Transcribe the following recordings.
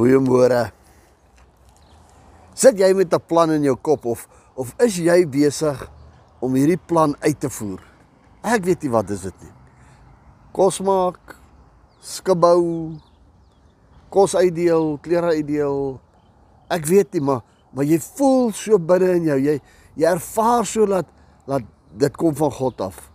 Goeiemôre. Sit jy met 'n plan in jou kop of of is jy besig om hierdie plan uit te voer? Ek weet nie wat is dit nie. Kos maak, skibou, kos uitdeel, klere uitdeel. Ek weet nie, maar maar jy voel so binne in jou. Jy jy ervaar so dat dat dit kom van God af.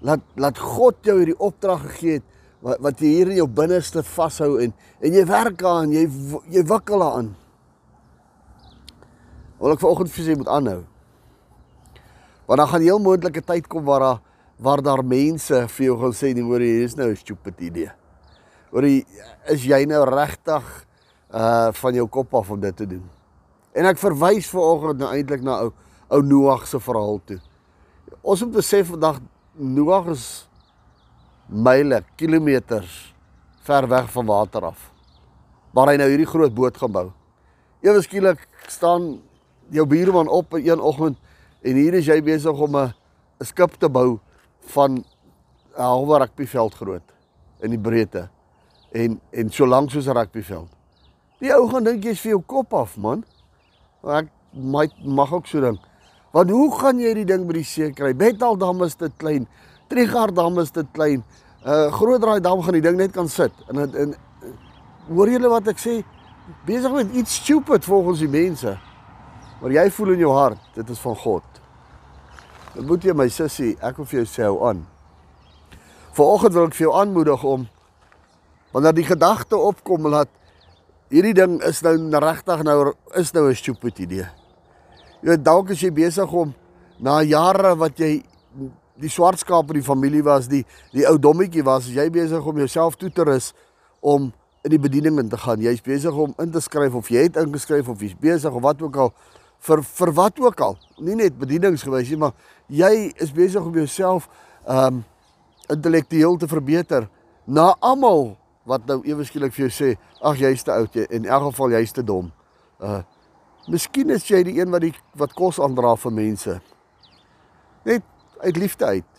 Laat laat God jou hierdie opdrag gegee het wat wat jy hier in jou binneste vashou en en jy werk aan, jy jy wikkel aan. Wil ek vanoggend vir julle moet aanhou. Want dan gaan heel moontlike tyd kom waar daar waar daar mense vir jou gaan sê nee hoor hier is nou 'n stupid idee. Hoor is jy nou regtig uh van jou kop af om dit te doen? En ek verwys vanoggend nou eintlik na ou ou Noag se verhaal toe. Ons moet besef vandag Noag is myle, kilometers ver weg van water af. Waar hy nou hierdie groot boot gaan bou. Ewe skielik staan jou buurman op een oggend en hier is jy besig om 'n 'n skip te bou van 'n halwe rugbyveld groot in die breedte en en so lank soos 'n rugbyveld. Die ou gaan dink jy's vir jou kop af, man. Ek mag mag ook so dink. Want hoe gaan jy die ding by die see kry? Betal dam is te klein. Trigard dam is te klein. 'n uh, Groot draai dam gaan die ding net kan sit. En en, en hoor julle wat ek sê? Besig met iets stupid volgens die mense. Maar jy voel in jou hart, dit is van God. Dan moet jy my sussie, ek wil vir jou sê hou aan. Vanoggend wil ek vir jou aanmoedig om wanneer die gedagte opkom dat hierdie ding is nou regtig nou is nou 'n stupid idee. Jy weet dalk is jy besig om na jare wat jy die swart skaap in die familie was, die die ou dommetjie was, jy besig om jouself toe te rus om in die bediening in te gaan. Jy's besig om in te skryf of jy het ingeskryf of jy's besig of wat ook al vir vir wat ook al. Nie net bedieningsgewys nie, maar jy is besig om jouself um intellektueel te verbeter na almal wat nou ewe skielik vir jou sê, ag jy's te oud jy in elk geval jy's te dom. Uh Miskien is jy die een wat die wat kos aandra vir mense. Net uit liefde uit.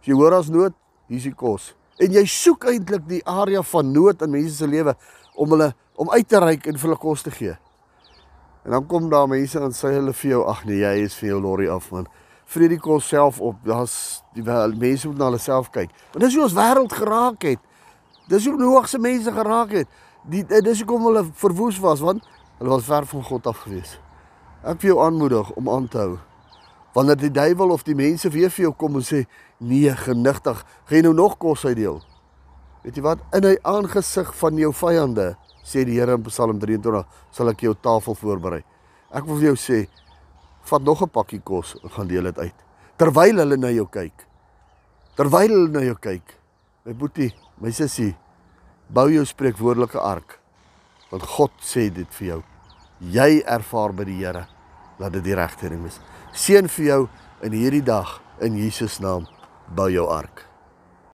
As jy hoor as nood, hier's die kos. En jy soek eintlik die area van nood in mense se lewe om hulle om uit te reik en vir hulle kos te gee. En dan kom daar mense en sê hulle vir jou, ag nee, jy is vir jou lorry af man. Vrede kos self op. Daar's die mense moet na hulle self kyk. Want dis hoe ons wêreld geraak het. Dis hoe hoogse mense geraak het. Die dis hoekom hulle verwoes was want hulle was ver van God af gewees. Ek wil jou aanmoedig om aan te hou. Wanneer die duiwel of die mense weer vir jou kom en sê, "Nee, genigtig, gaan jy nou nog kos uitdeel?" Weet jy wat? In hy aangesig van jou vyande sê die Here in Psalm 23, sal ek jou tafel voorberei. Ek wil vir jou sê, vat nog 'n pakkie kos en gaan deel dit uit. Terwyl hulle na jou kyk. Terwyl hulle na jou kyk. My boetie, my sussie, bou jou spreekwoordelike ark. Want God sê dit vir jou. Jy ervaar by die Here dat dit die regte ding is. Seën vir jou in hierdie dag in Jesus naam. Bou jou ark.